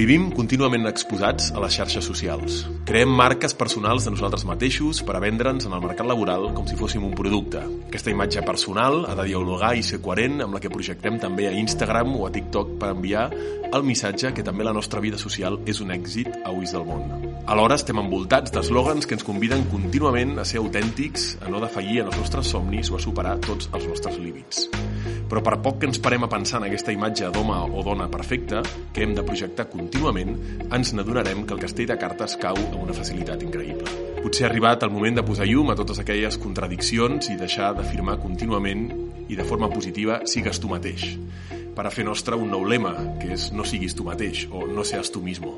Vivim contínuament exposats a les xarxes socials. Creem marques personals de nosaltres mateixos per a vendre'ns en el mercat laboral com si fóssim un producte. Aquesta imatge personal ha de dialogar i ser coherent amb la que projectem també a Instagram o a TikTok per enviar el missatge que també la nostra vida social és un èxit a ulls del món. Alhora estem envoltats d'eslògans que ens conviden contínuament a ser autèntics, a no defallir en els nostres somnis o a superar tots els nostres límits. Però per poc que ens parem a pensar en aquesta imatge d'home o dona perfecta, que hem de projectar contínuament, ens n'adonarem que el castell de cartes cau amb una facilitat increïble. Potser ha arribat el moment de posar llum a totes aquelles contradiccions i deixar d'afirmar contínuament i de forma positiva sigues tu mateix per a fer nostre un nou lema, que és no siguis tu mateix, o no seas tu mismo.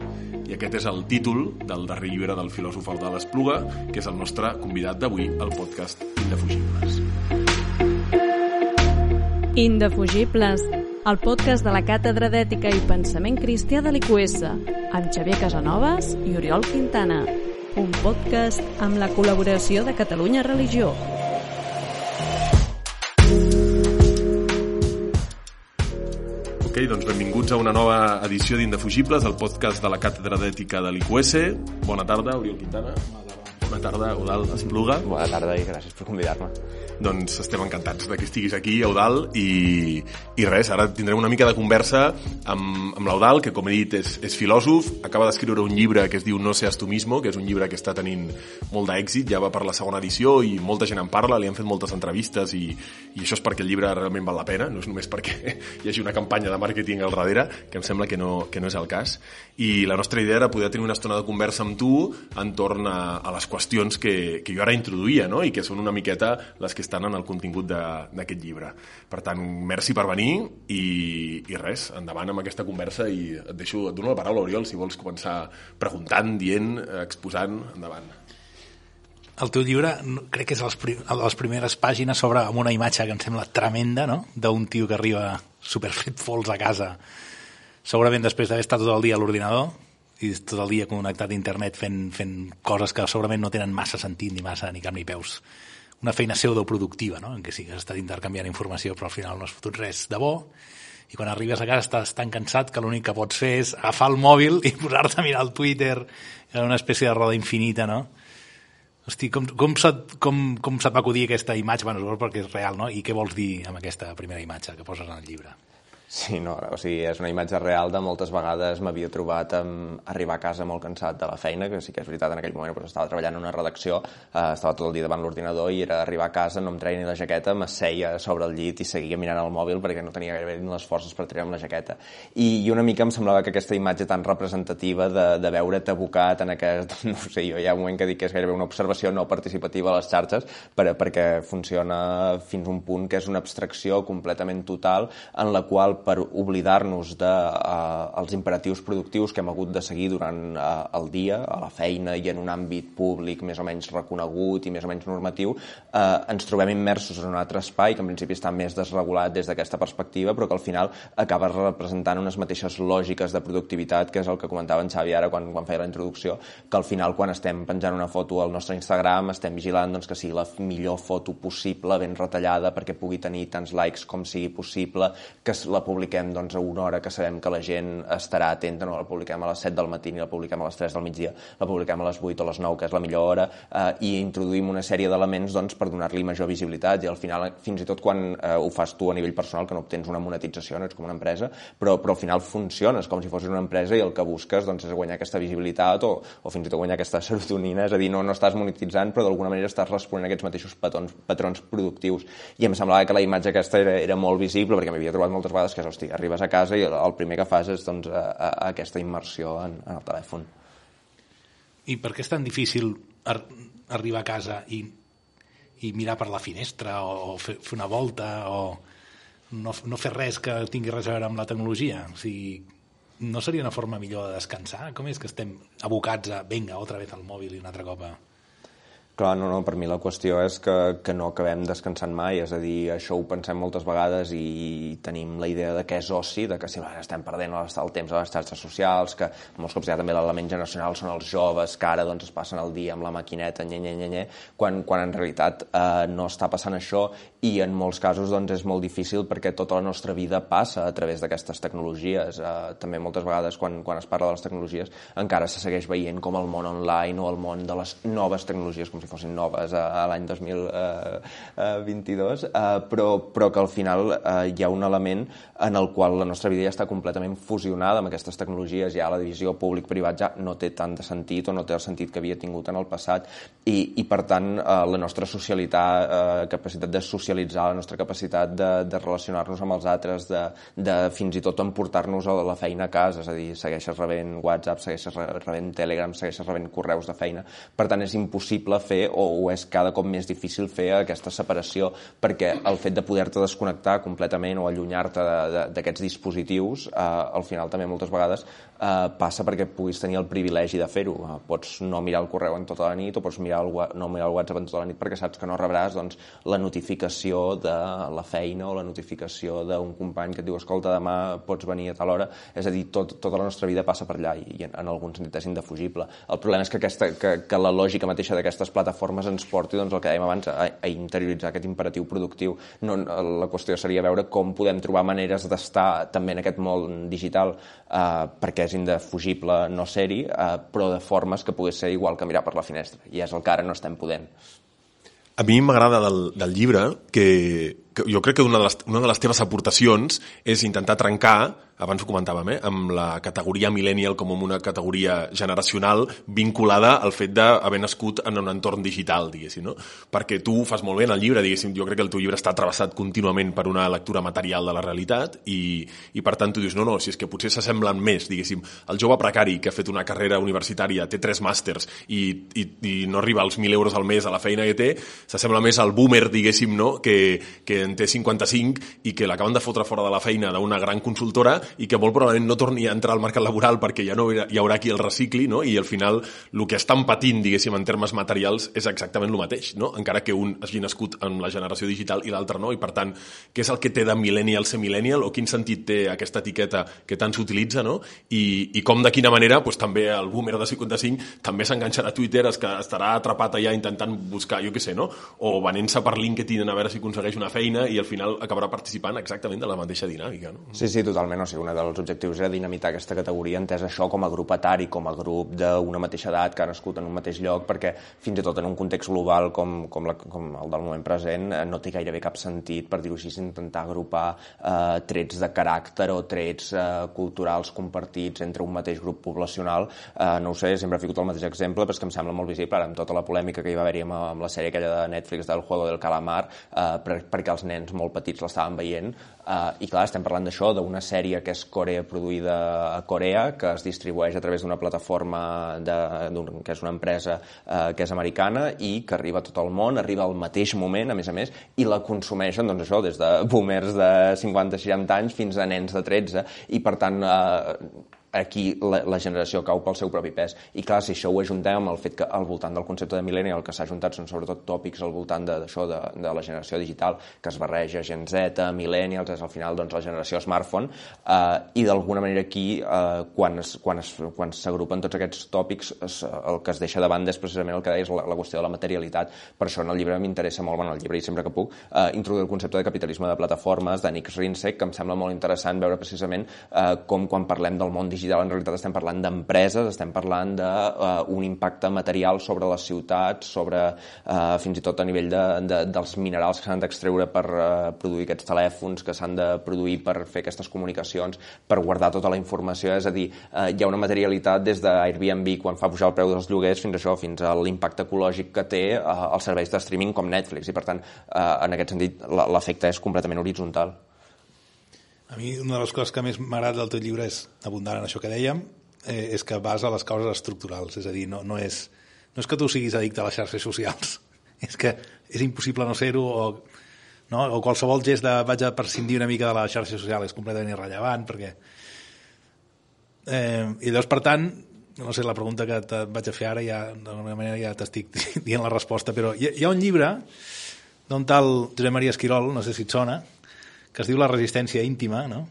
Aquest és el títol del darrer llibre del filòsof Eudal Espluga, que és el nostre convidat d'avui al podcast Indefugibles. Indefugibles, el podcast de la Càtedra d'Ètica i Pensament Cristià de l'IQS, amb Xavier Casanovas i Oriol Quintana. Un podcast amb la col·laboració de Catalunya Religió. Ok, doncs benvinguts a una nova edició d'Indefugibles, el podcast de la Càtedra d'Ètica de l'IQS. Bona tarda, Oriol Quintana. Bona tarda, Eudal Espluga. Bona tarda i gràcies per convidar-me. Doncs estem encantats de que estiguis aquí, Eudal, i, i res, ara tindrem una mica de conversa amb, amb l'Eudal, que com he dit és, és filòsof, acaba d'escriure un llibre que es diu No seas tu mismo, que és un llibre que està tenint molt d'èxit, ja va per la segona edició i molta gent en parla, li han fet moltes entrevistes i, i això és perquè el llibre realment val la pena, no és només perquè hi hagi una campanya de màrqueting al darrere, que em sembla que no, que no és el cas. I la nostra idea era poder tenir una estona de conversa amb tu entorn a, a les qüestions que, que jo ara introduïa, no? i que són una miqueta les que estan en el contingut d'aquest llibre. Per tant, merci per venir i, i res, endavant amb aquesta conversa i et deixo, et dono la paraula, Oriol, si vols començar preguntant, dient, exposant, endavant. El teu llibre crec que és prim les primeres pàgines sobre amb una imatge que em sembla tremenda, no?, d'un tio que arriba superfet fols a casa, segurament després d'haver estat tot el dia a l'ordinador i tot el dia connectat a internet fent, fent coses que segurament no tenen massa sentit ni massa ni cap ni peus una feina pseudoproductiva, no? en què sí que has estat intercanviant informació però al final no has fotut res de bo i quan arribes a casa estàs tan cansat que l'únic que pots fer és agafar el mòbil i posar-te a mirar el Twitter en una espècie de roda infinita, no? Hosti, com, com, se't, com, com se't va acudir aquesta imatge? Bueno, perquè és real, no? I què vols dir amb aquesta primera imatge que poses en el llibre? Sí, no, o sigui, és una imatge real de moltes vegades m'havia trobat amb arribar a casa molt cansat de la feina, que sí que és veritat, en aquell moment doncs, estava treballant en una redacció, eh, estava tot el dia davant l'ordinador i era arribar a casa, no em treia ni la jaqueta, m'asseia sobre el llit i seguia mirant el mòbil perquè no tenia gairebé ni les forces per treure la jaqueta. I, I una mica em semblava que aquesta imatge tan representativa de, de veure't abocat en aquest, no sé, jo hi ha un moment que dic que és gairebé una observació no participativa a les xarxes per, perquè funciona fins un punt que és una abstracció completament total en la qual per oblidar-nos dels de, uh, imperatius productius que hem hagut de seguir durant uh, el dia, a la feina i en un àmbit públic més o menys reconegut i més o menys normatiu, uh, ens trobem immersos en un altre espai que en principi està més desregulat des d'aquesta perspectiva, però que al final acaba representant unes mateixes lògiques de productivitat, que és el que comentava en Xavi ara quan, quan feia la introducció, que al final quan estem penjant una foto al nostre Instagram estem vigilant doncs, que sigui la millor foto possible, ben retallada, perquè pugui tenir tants likes com sigui possible, que la publiquem doncs, a una hora que sabem que la gent estarà atenta, no? La publiquem a les 7 del matí ni la publiquem a les 3 del migdia, la publiquem a les 8 o a les 9, que és la millor hora, eh, i introduïm una sèrie d'elements doncs, per donar-li major visibilitat. I al final, fins i tot quan eh, ho fas tu a nivell personal, que no obtens una monetització, no ets com una empresa, però, però al final funciones com si fossis una empresa i el que busques doncs, és guanyar aquesta visibilitat o, o fins i tot guanyar aquesta serotonina, és a dir, no, no estàs monetitzant, però d'alguna manera estàs responent a aquests mateixos patrons, patrons productius. I em semblava que la imatge aquesta era, era molt visible, perquè m'havia trobat moltes vegades que, hosti, arribes a casa i el primer que fas és doncs, a, a aquesta immersió en, en el telèfon. I per què és tan difícil ar arribar a casa i, i mirar per la finestra o, o fer, fer una volta o no, no fer res que tingui res a veure amb la tecnologia? O sigui, no seria una forma millor de descansar? Com és que estem abocats a, venga, otra vez al mòbil i un altre cop a... Clar, no, no, per mi la qüestió és que, que no acabem descansant mai, és a dir, això ho pensem moltes vegades i tenim la idea de què és oci, de que si estem perdent el temps a les xarxes socials, que molts cops ha també l'element generacional, són els joves que ara doncs, es passen el dia amb la maquineta, nye, nye, nye, nye quan, quan en realitat eh, no està passant això i en molts casos doncs, és molt difícil perquè tota la nostra vida passa a través d'aquestes tecnologies. Eh, també moltes vegades quan, quan es parla de les tecnologies encara se segueix veient com el món online o el món de les noves tecnologies, com si fossin noves a, a l'any 2022, eh, eh, però, però que al final eh, hi ha un element en el qual la nostra vida ja està completament fusionada amb aquestes tecnologies, ja la divisió públic-privat ja no té tant de sentit o no té el sentit que havia tingut en el passat i, i per tant eh, la nostra socialitat, eh, capacitat de socialitzar, la nostra capacitat de, de relacionar-nos amb els altres, de, de fins i tot emportar-nos a la feina a casa, és a dir, segueixes rebent WhatsApp, segueixes rebent Telegram, segueixes rebent correus de feina, per tant és impossible fer o, o és cada cop més difícil fer aquesta separació perquè el fet de poder-te desconnectar completament o allunyar-te d'aquests dispositius eh, al final també moltes vegades eh, passa perquè puguis tenir el privilegi de fer-ho. Eh, pots no mirar el correu en tota la nit o pots mirar el, no mirar el WhatsApp en tota la nit perquè saps que no rebràs doncs, la notificació de la feina o la notificació d'un company que et diu escolta, demà pots venir a tal hora. És a dir, tot, tota la nostra vida passa per allà i, i en, en algun sentit és indefugible. El problema és que, aquesta, que, que la lògica mateixa d'aquestes plataformes ens porti, doncs, el que dèiem abans, a, a interioritzar aquest imperatiu productiu. No, la qüestió seria veure com podem trobar maneres d'estar també en aquest món digital eh, perquè és indefugible no ser-hi, eh, però de formes que pogués ser igual que mirar per la finestra. I és el que ara no estem podent. A mi m'agrada del, del llibre que, que jo crec que una de, les, una de les teves aportacions és intentar trencar abans ho comentàvem, eh, amb la categoria millennial com una categoria generacional vinculada al fet d'haver nascut en un entorn digital, diguéssim, no? Perquè tu ho fas molt bé en el llibre, diguéssim, jo crec que el teu llibre està travessat contínuament per una lectura material de la realitat i, i per tant tu dius, no, no, si és que potser s'assemblen més, diguéssim, el jove precari que ha fet una carrera universitària, té tres màsters i, i, i no arriba als 1.000 euros al mes a la feina que té, s'assembla més al boomer, diguéssim, no? que, que en té 55 i que l'acaben de fotre fora de la feina d'una gran consultora i que molt probablement no torni a entrar al mercat laboral perquè ja no hi haurà qui el recicli, no? i al final el que estan patint, diguéssim, en termes materials és exactament el mateix, no? encara que un hagi nascut en la generació digital i l'altre no, i per tant, què és el que té de millennial ser millennial, o quin sentit té aquesta etiqueta que tant s'utilitza, no? I, i com de quina manera pues, també el boomer de 55 també s'enganxarà a Twitter, es que estarà atrapat allà intentant buscar, jo què sé, no? o venent-se per LinkedIn a veure si aconsegueix una feina i al final acabarà participant exactament de la mateixa dinàmica. No? Sí, sí, totalment. O sigui, un dels objectius era dinamitar aquesta categoria entès això com a grup etari, com a grup d'una mateixa edat que ha nascut en un mateix lloc, perquè fins i tot en un context global com, com, la, com el del moment present eh, no té gairebé cap sentit, per dir-ho així, intentar agrupar eh, trets de caràcter o trets eh, culturals compartits entre un mateix grup poblacional. Eh, no ho sé, sempre he ficat el mateix exemple, però és que em sembla molt visible ara amb tota la polèmica que hi va haver-hi amb, amb la sèrie aquella de Netflix del Juego del Calamar, eh, per, perquè els nens molt petits l'estaven veient, Uh, I clar, estem parlant d'això, d'una sèrie que és Corea produïda a Corea, que es distribueix a través d'una plataforma de, que és una empresa uh, que és americana i que arriba a tot el món, arriba al mateix moment, a més a més, i la consumeixen, doncs això, des de boomers de 50-60 anys fins a nens de 13, i per tant uh, aquí la, la generació cau pel seu propi pes. I clar, si això ho ajuntem amb el fet que al voltant del concepte de millennial el que s'ha ajuntat són sobretot tòpics al voltant d'això, de, de, de la generació digital, que es barreja Gen Z, millennials, és al final doncs, la generació smartphone, eh, i d'alguna manera aquí, eh, quan, es, quan, quan s'agrupen tots aquests tòpics, es, el que es deixa de banda és precisament el que deies, la, la qüestió de la materialitat. Per això en el llibre m'interessa molt, bueno, el llibre i sempre que puc, eh, introduir el concepte de capitalisme de plataformes, de Nick Rinsek, que em sembla molt interessant veure precisament eh, com quan parlem del món digital digital en realitat estem parlant d'empreses, estem parlant d'un uh, impacte material sobre les ciutats, sobre uh, fins i tot a nivell de, de, dels minerals que s'han d'extreure per uh, produir aquests telèfons, que s'han de produir per fer aquestes comunicacions, per guardar tota la informació, és a dir, uh, hi ha una materialitat des d'Airbnb quan fa pujar el preu dels lloguers fins a això, fins a l'impacte ecològic que té uh, els serveis de streaming com Netflix i per tant, uh, en aquest sentit, l'efecte és completament horitzontal. A mi una de les coses que més m'agrada del teu llibre és, abundant en això que dèiem, eh, és que basa les causes estructurals. És a dir, no, no, és, no és que tu siguis addicte a les xarxes socials, és que és impossible no ser-ho o, no? o qualsevol gest de vaig a prescindir una mica de la xarxa social és completament irrellevant perquè... Eh, I llavors, per tant, no sé, la pregunta que et vaig a fer ara ja, d'alguna manera ja t'estic dient la resposta, però hi hi ha un llibre d'un tal Josep Maria Esquirol, no sé si et sona, que es diu La resistència íntima, no?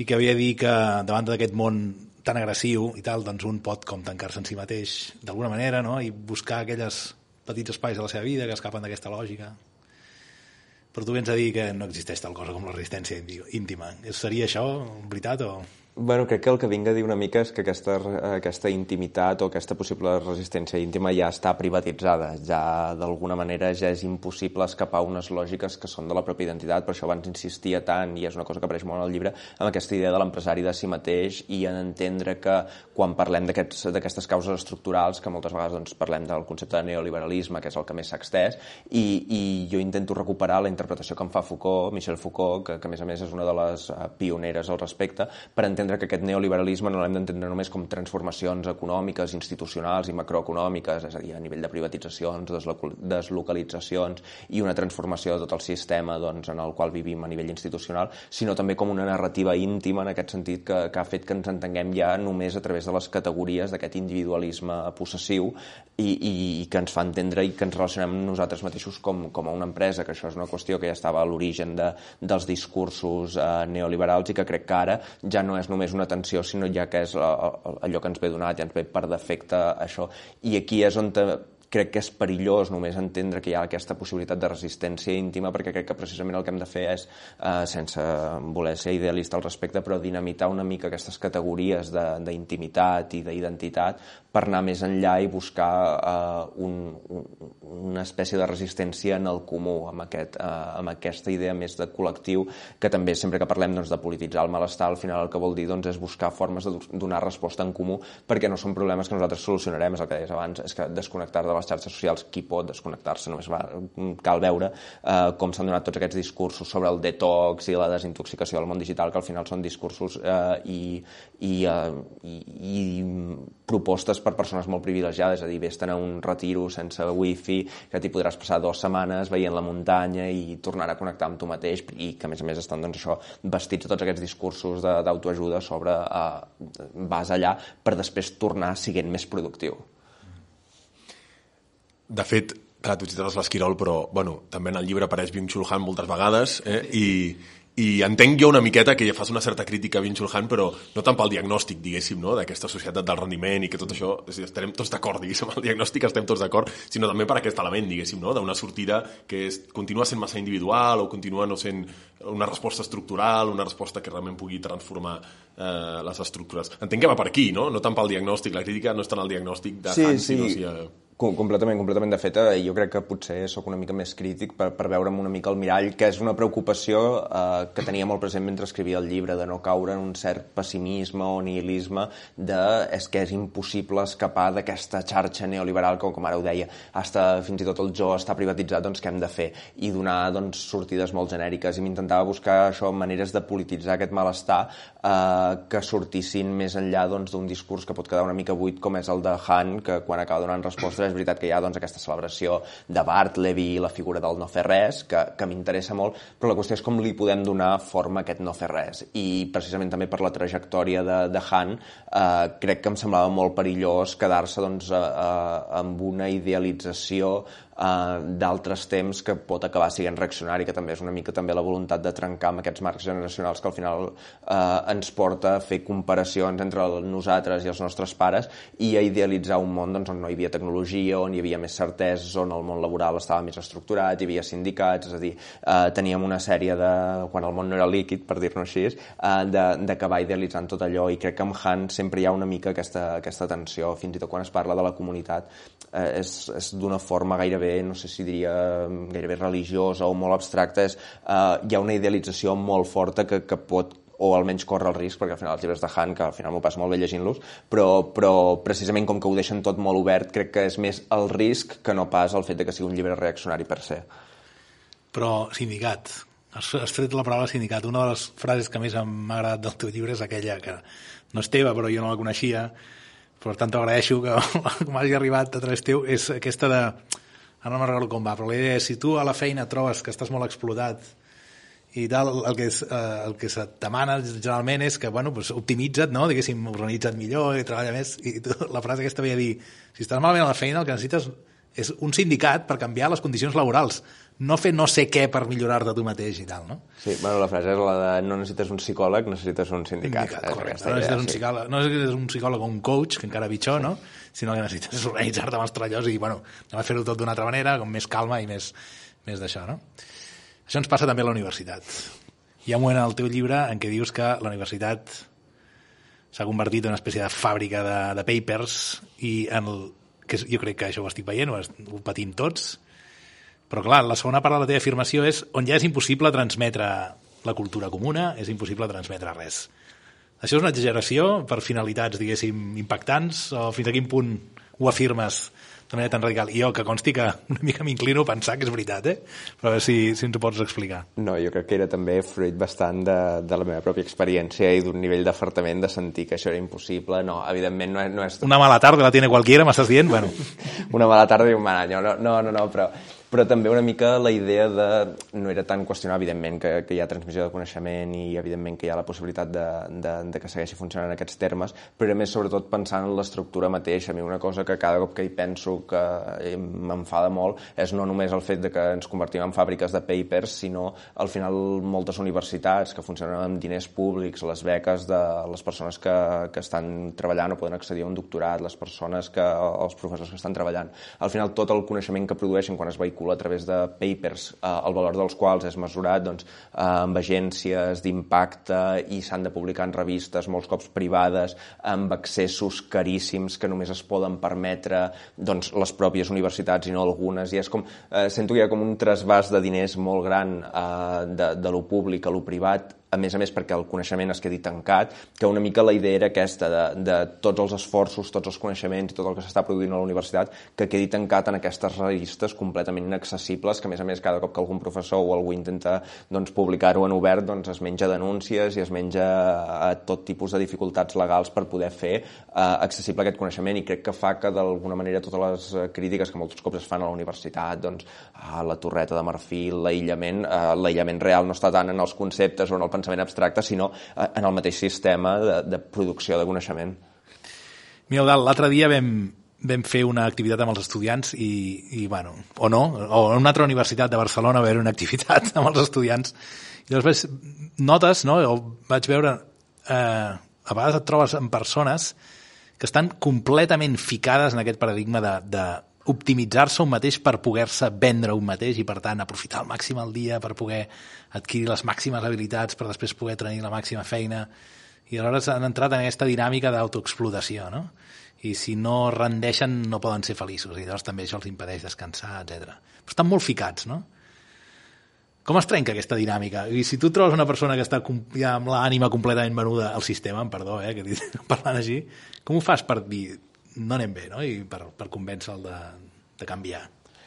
i que havia dit que davant d'aquest món tan agressiu i tal, doncs un pot com tancar-se en si mateix d'alguna manera no? i buscar aquelles petits espais de la seva vida que escapen d'aquesta lògica. Però tu vens a dir que no existeix tal cosa com la resistència íntima. Seria això veritat o...? Bueno, crec que el que vinc a dir una mica és que aquesta, aquesta intimitat o aquesta possible resistència íntima ja està privatitzada, ja d'alguna manera ja és impossible escapar unes lògiques que són de la pròpia identitat, per això abans insistia tant, i és una cosa que apareix molt al llibre, amb aquesta idea de l'empresari de si mateix i en entendre que quan parlem d'aquestes causes estructurals, que moltes vegades doncs, parlem del concepte de neoliberalisme, que és el que més s'ha extès, i, i jo intento recuperar la interpretació que em fa Foucault, Michel Foucault, que, que a més a més és una de les eh, pioneres al respecte, per entendre entendre que aquest neoliberalisme no l'hem d'entendre només com transformacions econòmiques, institucionals i macroeconòmiques, és a dir, a nivell de privatitzacions, deslocalitzacions i una transformació de tot el sistema doncs, en el qual vivim a nivell institucional, sinó també com una narrativa íntima en aquest sentit que, que ha fet que ens entenguem ja només a través de les categories d'aquest individualisme possessiu i, i, i que ens fa entendre i que ens relacionem nosaltres mateixos com, com a una empresa, que això és una qüestió que ja estava a l'origen de, dels discursos eh, neoliberals i que crec que ara ja no és només una tensió, sinó ja que és allò que ens ve donat, ja ens ve per defecte això. I aquí és on crec que és perillós només entendre que hi ha aquesta possibilitat de resistència íntima perquè crec que precisament el que hem de fer és, eh, sense voler ser idealista al respecte, però dinamitar una mica aquestes categories d'intimitat i d'identitat per anar més enllà i buscar eh, un, un, una espècie de resistència en el comú, amb, aquest, eh, amb aquesta idea més de col·lectiu, que també sempre que parlem doncs, de polititzar el malestar, al final el que vol dir doncs, és buscar formes de donar resposta en comú, perquè no són problemes que nosaltres solucionarem, és el que deies abans, és que desconnectar de les xarxes socials qui pot desconnectar-se, només va, cal veure eh, com s'han donat tots aquests discursos sobre el detox i la desintoxicació del món digital, que al final són discursos eh, i, i, eh, i, i propostes per persones molt privilegiades, és a dir, vés-te'n a un retiro sense wifi, que t'hi podràs passar dues setmanes veient la muntanya i tornar a connectar amb tu mateix i que a més a més estan doncs, això, vestits de tots aquests discursos d'autoajuda sobre eh, vas allà per després tornar siguent més productiu. De fet, clar, tu cites l'Esquirol, però bueno, també en el llibre apareix Byung-Chul Han moltes vegades eh? I, i entenc jo una miqueta que ja fas una certa crítica a Byung-Chul Han, però no tant pel diagnòstic, diguéssim, no? d'aquesta societat del rendiment i que tot això, estarem tots d'acord, diguéssim, amb el diagnòstic estem tots d'acord, sinó també per aquest element, diguéssim, no? d'una sortida que és, continua sent massa individual o continua no sent una resposta estructural, una resposta que realment pugui transformar eh, les estructures. Entenc que va per aquí, no? No tant pel diagnòstic, la crítica no és tant el diagnòstic de sí, Han, sí. sinó si... Eh Completament, completament. De fet, jo crec que potser sóc una mica més crític per, per veure'm una mica al mirall, que és una preocupació eh, que tenia molt present mentre escrivia el llibre, de no caure en un cert pessimisme o nihilisme de és que és impossible escapar d'aquesta xarxa neoliberal que, com ara ho deia, hasta fins i tot el jo està privatitzat, doncs què hem de fer? I donar doncs, sortides molt genèriques. I m'intentava buscar això, maneres de polititzar aquest malestar eh, que sortissin més enllà doncs, d'un doncs, discurs que pot quedar una mica buit, com és el de Han, que quan acaba donant respostes és veritat que hi ha doncs, aquesta celebració de Bartleby i la figura del no fer res, que, que m'interessa molt, però la qüestió és com li podem donar forma a aquest no fer res. I precisament també per la trajectòria de, de Han, eh, crec que em semblava molt perillós quedar-se doncs, eh, amb una idealització eh, d'altres temps que pot acabar sent reaccionari, que també és una mica també la voluntat de trencar amb aquests marcs generacionals que al final eh, ens porta a fer comparacions entre nosaltres i els nostres pares i a idealitzar un món doncs, on no hi havia tecnologia, on hi havia més certeses, on el món laboral estava més estructurat, hi havia sindicats, és a dir, eh, teníem una sèrie de... quan el món no era líquid, per dir-ne així, eh, d'acabar idealitzant tot allò i crec que amb Han sempre hi ha una mica aquesta, aquesta tensió, fins i tot quan es parla de la comunitat, eh, és, és d'una forma gairebé no sé si diria gairebé religiosa o molt abstracta, és, eh, hi ha una idealització molt forta que, que pot o almenys córrer el risc, perquè al final els llibres de Han, que al final m'ho passo molt bé llegint-los, però, però precisament com que ho deixen tot molt obert, crec que és més el risc que no pas el fet de que sigui un llibre reaccionari per ser. Però sindicat, has, has tret la paraula sindicat. Una de les frases que més m'ha agradat del teu llibre és aquella que no és teva, però jo no la coneixia, per tant t'agraeixo que m'hagi arribat a través teu, és aquesta de ara no me'n recordo com va, però la idea és si tu a la feina trobes que estàs molt explotat i tal, el que, és, eh, el que se't demana generalment és que, bueno, pues, optimitza't, no? diguéssim, organitza't millor i treballa més, i tu, la frase aquesta veia dir, si estàs malament a la feina el que necessites és un sindicat per canviar les condicions laborals, no fer no sé què per millorar-te tu mateix i tal, no? Sí, bueno, la frase és la de no necessites un psicòleg, necessites un sindicat. sindicat correcte, no necessites, un sí. psicòleg, no necessites un psicòleg o un coach, que encara pitjor, no? Sinó que necessites organitzar-te amb els treballadors i, bueno, anem a fer-ho tot d'una altra manera, com més calma i més, més d'això, no? Això ens passa també a la universitat. Hi ha un moment al teu llibre en què dius que la universitat s'ha convertit en una espècie de fàbrica de, de papers i en el, que jo crec que això ho estic veient, ho, ho patim tots, però clar, la segona part de la teva afirmació és on ja és impossible transmetre la cultura comuna, és impossible transmetre res. Això és una exageració per finalitats, diguéssim, impactants, o fins a quin punt ho afirmes de manera tan radical? I jo, que consti que una mica m'inclino a pensar que és veritat, eh? Però a veure si, si ens ho pots explicar. No, jo crec que era també fruit bastant de, de la meva pròpia experiència i d'un nivell d'afartament de sentir que això era impossible. No, evidentment no és, no és Una mala tarda la tiene cualquiera, m'estàs dient? Bueno, una mala tarda i un mal any. No, no, no, no però, però també una mica la idea de... No era tan qüestionar, evidentment, que, que hi ha transmissió de coneixement i, evidentment, que hi ha la possibilitat de, de, de que segueixi funcionant en aquests termes, però era més, sobretot, pensant en l'estructura mateixa. A mi una cosa que cada cop que hi penso que m'enfada molt és no només el fet de que ens convertim en fàbriques de papers, sinó, al final, moltes universitats que funcionen amb diners públics, les beques de les persones que, que estan treballant o poden accedir a un doctorat, les persones que, els professors que estan treballant. Al final, tot el coneixement que produeixen quan es vehicula a través de papers, eh, el valor dels quals és mesurat doncs, eh, amb agències d'impacte i s'han de publicar en revistes, molts cops privades, amb accessos caríssims que només es poden permetre doncs, les pròpies universitats i no algunes. I és com, eh, sento que hi ha com un trasbàs de diners molt gran eh, de, de lo públic a lo privat a més a més perquè el coneixement es quedi tancat, que una mica la idea era aquesta de, de tots els esforços, tots els coneixements i tot el que s'està produint a la universitat, que quedi tancat en aquestes revistes completament inaccessibles, que a més a més cada cop que algun professor o algú intenta doncs, publicar-ho en obert doncs, es menja denúncies i es menja a tot tipus de dificultats legals per poder fer eh, accessible aquest coneixement. I crec que fa que d'alguna manera totes les eh, crítiques que molts cops es fan a la universitat, doncs, a la torreta de marfil, l'aïllament, eh, l'aïllament real no està tant en els conceptes o en el pensament abstracte, sinó eh, en el mateix sistema de, de producció de coneixement. Mira, Eudal, l'altre dia vam, vam fer una activitat amb els estudiants i, i bueno, o no, o en una altra universitat de Barcelona va haver una activitat amb els estudiants i llavors vaig, notes, no, o vaig veure, eh, a vegades et trobes amb persones que estan completament ficades en aquest paradigma de, de optimitzar-se un mateix per poder-se vendre un mateix i, per tant, aprofitar al màxim el dia per poder adquirir les màximes habilitats per després poder tenir la màxima feina i aleshores han entrat en aquesta dinàmica d'autoexplotació, no? I si no rendeixen no poden ser feliços i llavors també això els impedeix descansar, etc. Però estan molt ficats, no? Com es trenca aquesta dinàmica? I si tu trobes una persona que està ja amb l'ànima completament venuda al sistema, em perdó, eh, que dic, parlant així, com ho fas per dir no anem bé, no? I per, per convèncer-lo de, de canviar?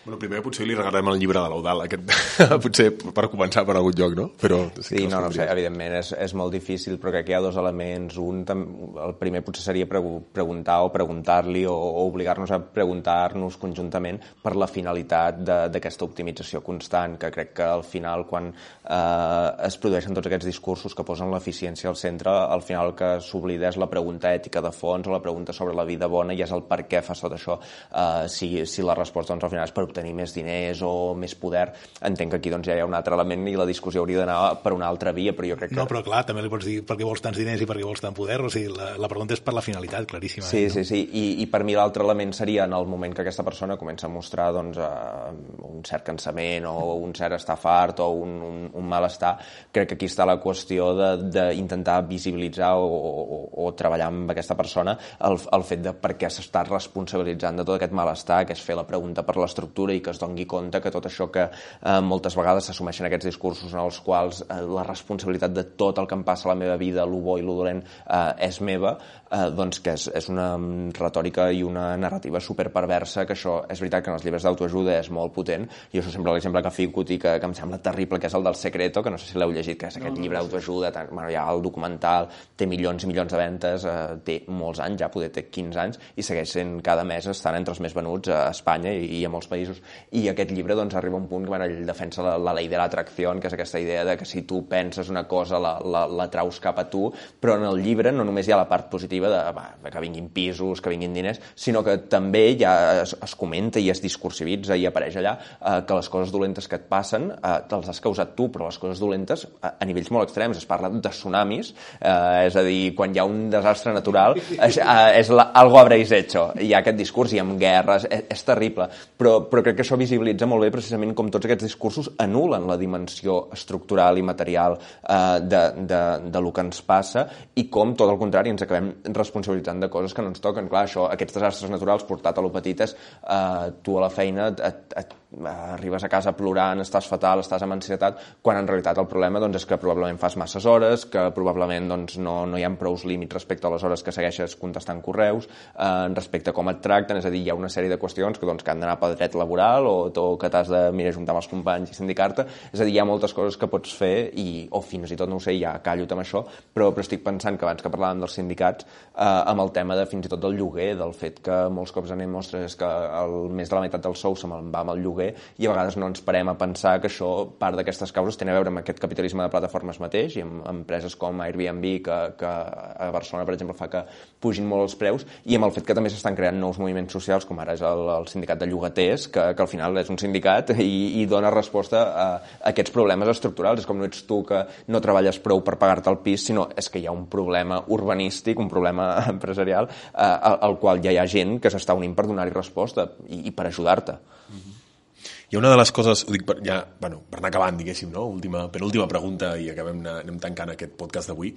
Bueno, primer potser li regalarem el llibre de l'Eudal, aquest, potser per començar per algun lloc, no? Però Sí, que no, no, sé, evidentment és, és molt difícil, però crec que hi ha dos elements. Un, tam- el primer potser seria pregu preguntar o preguntar-li o, o obligar-nos a preguntar-nos conjuntament per la finalitat de- d'aquesta optimització constant, que crec que al final, quan eh, es produeixen tots aquests discursos que posen l'eficiència al centre, al final que s'oblida és la pregunta ètica de fons o la pregunta sobre la vida bona i és el per què fas tot això. Eh, si, si la resposta doncs, al final és per obtenir més diners o més poder, entenc que aquí doncs, ja hi ha un altre element i la discussió hauria d'anar per una altra via, però jo crec que... No, però clar, també li pots dir per què vols tants diners i per què vols tant poder, o sigui, la, la pregunta és per la finalitat, claríssima. Sí, eh? sí, sí, I, i per mi l'altre element seria en el moment que aquesta persona comença a mostrar doncs, eh, un cert cansament o un cert estar fart o un, un, un malestar, crec que aquí està la qüestió de- d'intentar visibilitzar o, o, o treballar amb aquesta persona el, el fet de per què s'està responsabilitzant de tot aquest malestar, que és fer la pregunta per l'estructura i que es doni compte que tot això que eh, moltes vegades s'assumeixen aquests discursos en els quals eh, la responsabilitat de tot el que em passa a la meva vida, lo bo i lo dolent, eh, és meva, eh, doncs que és, és una retòrica i una narrativa superperversa, que això és veritat que en els llibres d'autoajuda és molt potent, i això sempre l'exemple que fico i que, que em sembla terrible, que és el del Secreto, que no sé si l'heu llegit, que és aquest llibre d'autoajuda, tan- bueno, ja el documental, té milions i milions de ventes, eh, té molts anys, ja poder té 15 anys, i segueix sent cada mes estant entre els més venuts a Espanya i, i a molts països. I aquest llibre doncs, arriba a un punt que bueno, ell defensa la, la llei de l'atracció, que és aquesta idea de que si tu penses una cosa la, la, la traus cap a tu, però en el llibre no només hi ha la part positiva de, va, que vinguin pisos, que vinguin diners, sinó que també ja es, es comenta i es discursivitza i apareix allà eh, que les coses dolentes que et passen eh, te'ls has causat tu, però les coses dolentes a, a nivells molt extrems. Es parla de tsunamis, eh, és a dir, quan hi ha un desastre natural, és, eh, és la, algo habréis hecho. Hi ha aquest discurs i amb guerres, és, és terrible. Però, però crec que això visibilitza molt bé precisament com tots aquests discursos anulen la dimensió estructural i material eh, de, de, de lo que ens passa i com, tot el contrari, ens acabem responsabilitzant de coses que no ens toquen. Clar, això, aquests desastres naturals portat a lo petit és eh, tu a la feina et, et, et, arribes a casa plorant, estàs fatal, estàs amb ansietat, quan en realitat el problema doncs, és que probablement fas masses hores, que probablement doncs, no, no hi ha prous límits respecte a les hores que segueixes contestant correus, eh, respecte a com et tracten, és a dir, hi ha una sèrie de qüestions que, doncs, que han d'anar pel dret laboral o, o que t'has de mirar juntar amb els companys i sindicar-te, és a dir, hi ha moltes coses que pots fer i, o fins i tot, no ho sé, ja callo amb això, però, però estic pensant que abans que parlàvem dels sindicats, eh, amb el tema de fins i tot del lloguer, del fet que molts cops anem mostres que el, més de la meitat del sou se me'n va amb el lloguer i a vegades no ens parem a pensar que això, part d'aquestes causes, té a veure amb aquest capitalisme de plataformes mateix i amb empreses com Airbnb que, que a Barcelona, per exemple, fa que pugin molt els preus i amb el fet que també s'estan creant nous moviments socials, com ara és el, el sindicat de llogaters, que, que al final és un sindicat i, i dona resposta a, a aquests problemes estructurals. És com no ets tu que no treballes prou per pagar-te el pis, sinó és que hi ha un problema urbanístic, un problema empresarial, eh, al, al qual ja hi ha gent que s'està unint per donar-hi resposta i, i per ajudar-te. Mm -hmm. I una de les coses, ho dic per, ja, bueno, per anar acabant, diguéssim, no? Última, penúltima pregunta i acabem anem tancant aquest podcast d'avui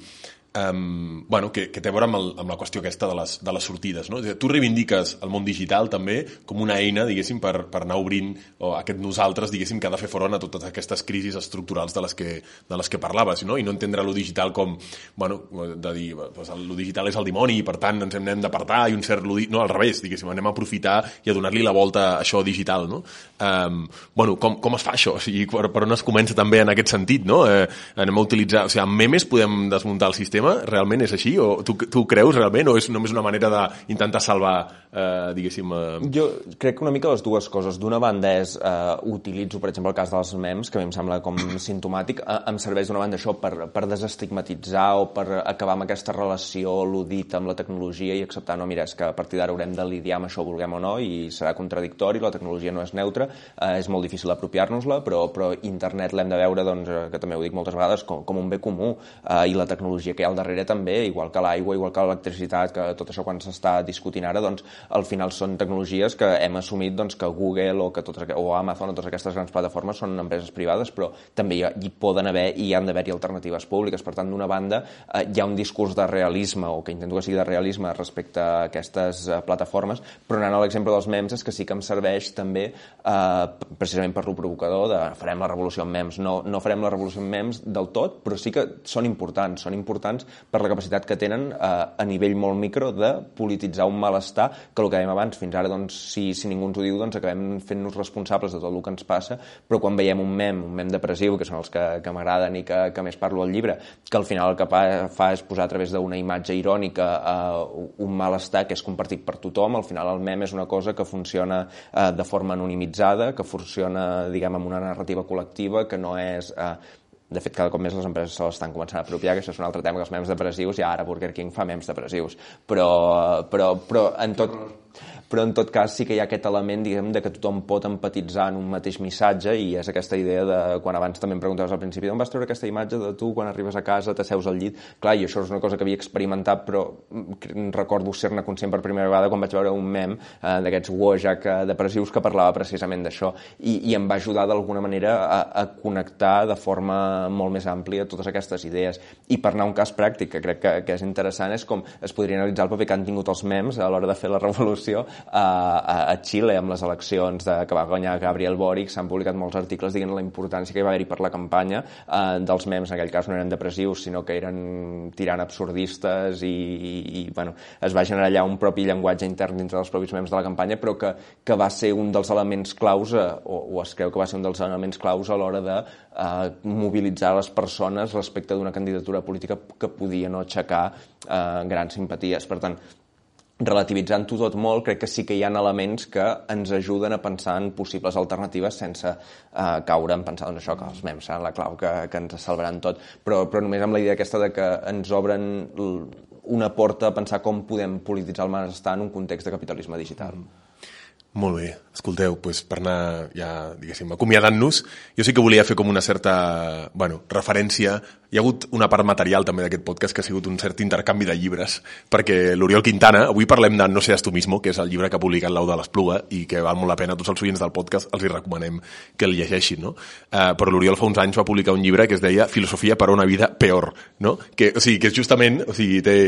um, bueno, que, que té a veure amb, el, amb la qüestió aquesta de les, de les sortides. No? Tu reivindiques el món digital també com una eina, diguéssim, per, per anar obrint o aquest nosaltres, diguéssim, que ha de fer front a totes aquestes crisis estructurals de les que, de les que parlaves, no? i no entendre lo digital com, bueno, de dir, pues, lo digital és el dimoni i per tant ens hem d'apartar i un cert... No, al revés, diguéssim, anem a aprofitar i a donar-li la volta a això digital, no? Um, bueno, com, com es fa això? O sigui, per, per on es comença també en aquest sentit, no? Eh, anem a utilitzar... O sigui, amb memes podem desmuntar el sistema sistema realment és així? O tu, tu creus realment? O és només una manera d'intentar salvar, eh, diguéssim... Eh... Jo crec que una mica les dues coses. D'una banda és, eh, utilitzo, per exemple, el cas dels memes, que a mi em sembla com sintomàtic, eh, em serveix d'una banda això per, per desestigmatitzar o per acabar amb aquesta relació ludit amb la tecnologia i acceptar, no, mira, és que a partir d'ara haurem de lidiar amb això, vulguem o no, i serà contradictori, la tecnologia no és neutra, eh, és molt difícil apropiar-nos-la, però, però internet l'hem de veure, doncs, eh, que també ho dic moltes vegades, com, com un bé comú, eh, i la tecnologia que hi ha al darrere també, igual que l'aigua, igual que l'electricitat, que tot això quan s'està discutint ara, doncs al final són tecnologies que hem assumit doncs, que Google o, que totes, o Amazon o totes aquestes grans plataformes són empreses privades, però també hi, poden haver i hi han d'haver-hi alternatives públiques. Per tant, d'una banda, eh, hi ha un discurs de realisme, o que intento que sigui de realisme respecte a aquestes eh, plataformes, però anant a l'exemple dels memes és que sí que em serveix també eh, precisament per lo provocador de farem la revolució amb memes. No, no farem la revolució amb memes del tot, però sí que són importants. Són importants per la capacitat que tenen eh, a nivell molt micro de polititzar un malestar que el que dèiem abans, fins ara doncs, si, si ningú ens ho diu doncs acabem fent-nos responsables de tot el que ens passa, però quan veiem un mem, un mem depressiu, que són els que, que m'agraden i que, que més parlo al llibre, que al final el que fa és posar a través d'una imatge irònica eh, un malestar que és compartit per tothom, al final el mem és una cosa que funciona eh, de forma anonimitzada, que funciona, diguem, amb una narrativa col·lectiva, que no és eh, de fet, cada cop més les empreses se l'estan començant a apropiar, que això és un altre tema, que els memes depressius, i ara Burger King fa memes depressius. Però, però, però en tot però en tot cas sí que hi ha aquest element diguem, de que tothom pot empatitzar en un mateix missatge i és aquesta idea de, quan abans també em preguntaves al principi, d'on vas treure aquesta imatge de tu quan arribes a casa, t'asseus al llit? Clar, i això és una cosa que havia experimentat, però recordo ser-ne conscient per primera vegada quan vaig veure un mem eh, d'aquests Wojak eh, depressius que parlava precisament d'això i, i em va ajudar d'alguna manera a, a connectar de forma molt més àmplia totes aquestes idees. I per anar a un cas pràctic, que crec que, que és interessant, és com es podria analitzar el paper que han tingut els mems a l'hora de fer la revolució a, a Xile amb les eleccions de, que va guanyar Gabriel Boric s'han publicat molts articles dient la importància que hi va haver-hi per la campanya eh, dels memes, en aquell cas no eren depressius sinó que eren tirant absurdistes i, i, i bueno, es va generar allà un propi llenguatge intern dintre dels propis memes de la campanya però que, que va ser un dels elements claus eh, o, o es creu que va ser un dels elements claus a l'hora de eh, mobilitzar les persones respecte d'una candidatura política que podia no aixecar eh, grans simpaties. Per tant, relativitzant-ho tot molt, crec que sí que hi ha elements que ens ajuden a pensar en possibles alternatives sense eh, caure en pensar doncs, això, que els mems seran la clau que, que ens salvaran tot, però, però només amb la idea aquesta de que ens obren una porta a pensar com podem polititzar el benestar en un context de capitalisme digital. Mm. Molt bé. Escolteu, doncs per anar ja, diguéssim, acomiadant-nos, jo sí que volia fer com una certa, bueno, referència hi ha hagut una part material també d'aquest podcast que ha sigut un cert intercanvi de llibres, perquè l'Oriol Quintana, avui parlem de No seas tu mismo, que és el llibre que ha publicat l'Au de l'Espluga i que val molt la pena, tots els oients del podcast els hi recomanem que el llegeixin, no? Uh, però l'Oriol fa uns anys va publicar un llibre que es deia Filosofia per a una vida peor, no? Que, o sigui, que és justament, o sigui, té,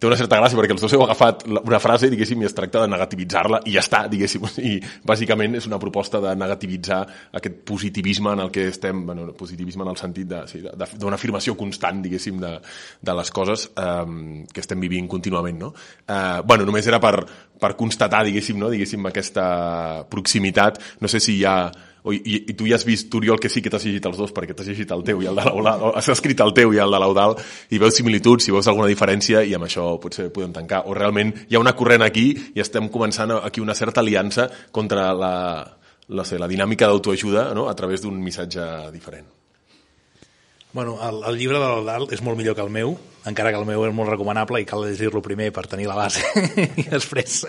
té una certa gràcia perquè els dos heu agafat una frase, diguéssim, i es tracta de negativitzar-la i ja està, diguéssim, i bàsicament és una proposta de negativitzar aquest positivisme en el que estem, bueno, positivisme en el sentit d'una sí, afirmació evolució constant, diguéssim, de, de les coses eh, que estem vivint contínuament, no? Eh, bueno, només era per, per constatar, diguéssim, no? diguéssim, aquesta proximitat. No sé si hi ha o, i, i tu ja has vist, Oriol, que sí que t'has llegit els dos perquè t'has llegit el teu i el de l'Eudal, has escrit el teu i el de l'Eudal i veus similituds, si veus alguna diferència i amb això potser podem tancar, o realment hi ha una corrent aquí i estem començant aquí una certa aliança contra la, la, sé, la dinàmica d'autoajuda no? a través d'un missatge diferent. Bueno, el, el llibre de l'Aldal és molt millor que el meu, encara que el meu és molt recomanable i cal llegir-lo primer per tenir la base i després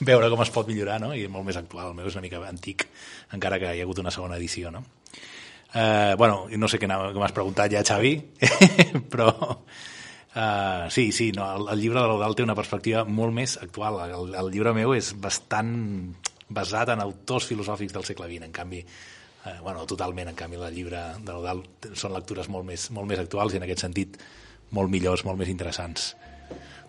veure com es pot millorar, no? I és molt més actual, el meu és una mica antic, encara que hi ha hagut una segona edició, no? Eh, bueno, no sé què, què m'has preguntat ja, Xavi, però uh, sí, sí, no, el, el llibre de l'Aldal té una perspectiva molt més actual. El, el llibre meu és bastant basat en autors filosòfics del segle XX, en canvi eh, bueno, totalment, en canvi, el llibre de l'Odal són lectures molt més, molt més actuals i en aquest sentit molt millors, molt més interessants.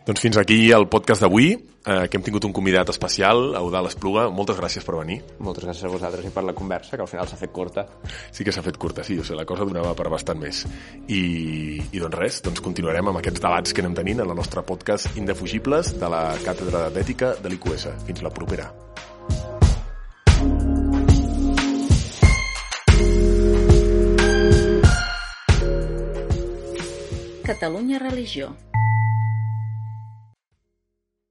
Doncs fins aquí el podcast d'avui, eh, que hem tingut un convidat especial, Eudal Espluga. Moltes gràcies per venir. Moltes gràcies a vosaltres i per la conversa, que al final s'ha fet curta. Sí que s'ha fet curta, sí. O sigui, la cosa donava per bastant més. I, I doncs res, doncs continuarem amb aquests debats que anem tenint en la nostra podcast Indefugibles de la Càtedra d'Ètica de l'IQS. Fins la propera. Catalunya Religió.